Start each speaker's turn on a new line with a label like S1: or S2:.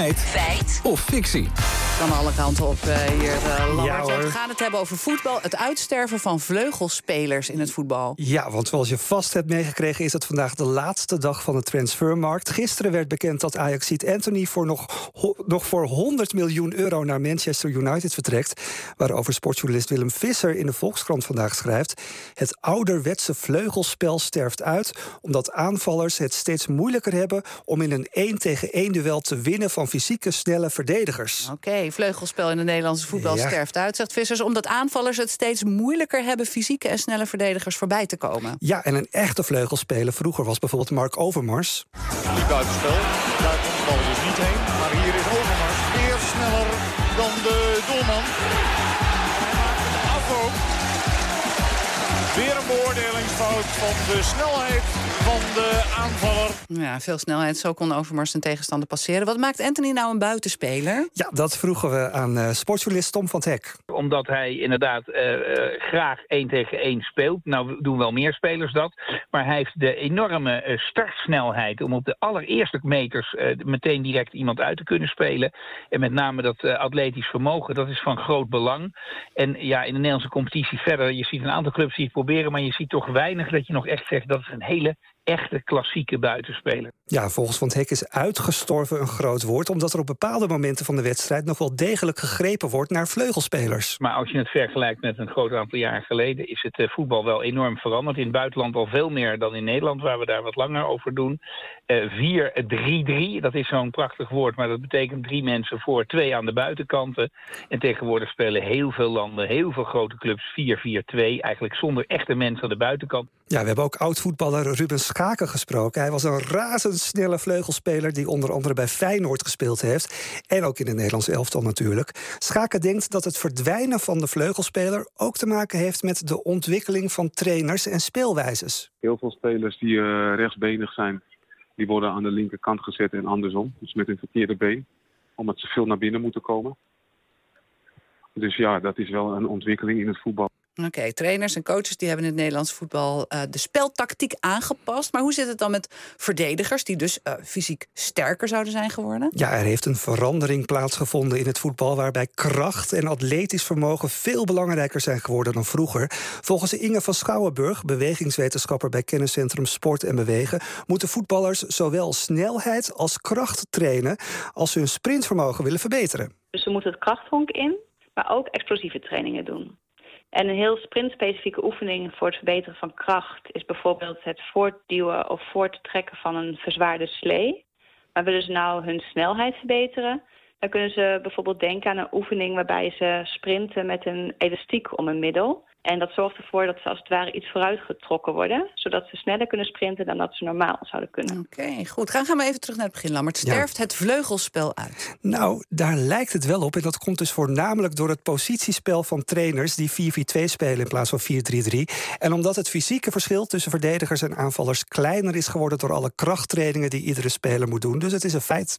S1: Feit.
S2: Feit.
S1: Of fictie.
S3: Kan alle kanten op uh, hier, uh,
S4: Ja.
S3: We gaan het hebben over voetbal. Het uitsterven van vleugelspelers in het voetbal.
S4: Ja, want zoals je vast hebt meegekregen... is het vandaag de laatste dag van de transfermarkt. Gisteren werd bekend dat Ajaxiet Anthony... Voor nog, ho- nog voor 100 miljoen euro naar Manchester United vertrekt. Waarover sportjournalist Willem Visser in de Volkskrant vandaag schrijft... Het ouderwetse vleugelspel sterft uit... omdat aanvallers het steeds moeilijker hebben... om in een 1 tegen 1 duel te winnen van fysieke, snelle verdedigers.
S3: Oké, vleugelspel in de Nederlandse voetbal
S4: Ja.
S3: sterft uit, zegt Vissers. Omdat aanvallers het steeds moeilijker hebben fysieke en snelle verdedigers voorbij te komen.
S4: Ja, en een echte vleugelspeler vroeger was bijvoorbeeld Mark Overmars.
S5: Die buitenspel. Daar komt de bal dus niet heen. Maar hier is Overmars weer sneller dan de doelman. Beoordelingsfout van de snelheid van de aanvaller.
S3: Ja, veel snelheid. Zo kon Overmars zijn tegenstander passeren. Wat maakt Anthony nou een buitenspeler?
S4: Ja, dat vroegen we aan eh, sportjournalist Tom van het Hek.
S6: Omdat hij inderdaad eh, eh, graag één tegen één speelt. Nou doen wel meer spelers dat. Maar hij heeft de enorme startsnelheid om op de allereerste meters meteen direct iemand uit te kunnen spelen. En met name dat atletisch vermogen, dat is van groot belang. En ja, in de Nederlandse competitie verder, je ziet een aantal clubs die het proberen, maar je ziet toch weinig dat je nog echt zegt dat is een hele echte klassieke buitenspeler.
S4: Ja, volgens Van Hek is uitgestorven een groot woord... omdat er op bepaalde momenten van de wedstrijd... nog wel degelijk gegrepen wordt naar vleugelspelers.
S6: Maar als je het vergelijkt met een groot aantal jaren geleden... is het eh, voetbal wel enorm veranderd. In het buitenland al veel meer dan in Nederland, waar we daar wat langer over doen. Eh 4-3-3, dat is zo'n prachtig woord... maar dat betekent drie mensen voor, twee aan de buitenkanten. En tegenwoordig spelen heel veel landen, heel veel grote clubs 4-4-2... eigenlijk zonder echte mensen aan de buitenkant.
S4: Ja, we hebben ook oud-voetballer Ruben Schaken gesproken. Hij was een razendsnelle vleugelspeler... die onder andere bij Feyenoord gespeeld heeft. En ook in het Nederlands elftal natuurlijk. Schaken denkt dat het verdwijnen van de vleugelspeler... ook te maken heeft met de ontwikkeling van trainers en speelwijzes.
S7: Heel veel spelers die eh, rechtsbenig zijn, die worden aan de linkerkant gezet en andersom. Dus met een verkeerde been, omdat ze veel naar binnen moeten komen. Dus ja, dat is wel een ontwikkeling in het voetbal.
S3: Oké, trainers en coaches die hebben in het Nederlandse voetbal eh, de speltactiek aangepast. Maar hoe zit het dan met verdedigers die dus eh, fysiek sterker zouden zijn geworden?
S4: Ja, er heeft een verandering plaatsgevonden in het voetbal... waarbij kracht en atletisch vermogen veel belangrijker zijn geworden dan vroeger. Volgens Inge van Schouwenburg, bewegingswetenschapper... bij kenniscentrum Sport en Bewegen... moeten voetballers zowel snelheid als kracht trainen... als ze hun sprintvermogen willen verbeteren.
S8: Dus we moeten het krachthonk in, maar ook explosieve trainingen doen. En een heel sprintspecifieke oefening voor het verbeteren van kracht... is bijvoorbeeld het voortduwen of voorttrekken van een verzwaarde slee. Maar willen ze nou hun snelheid verbeteren... dan kunnen ze bijvoorbeeld denken aan een oefening... waarbij ze sprinten met een elastiek om een middel... En dat zorgt ervoor dat ze als het ware iets vooruitgetrokken worden... zodat ze sneller kunnen sprinten dan dat ze normaal zouden kunnen.
S3: Oké, goed. Gaan, gaan we even terug naar het begin, Lammert.
S4: Ja.
S3: Sterft het vleugelspel uit?
S4: Nou, daar lijkt het wel op. En dat komt dus voornamelijk door het positiespel van trainers... die 4-4-2 spelen in plaats van 4-3-3. En omdat het fysieke verschil tussen verdedigers en aanvallers... kleiner is geworden door alle krachttrainingen die iedere speler moet doen. Dus het is een feit.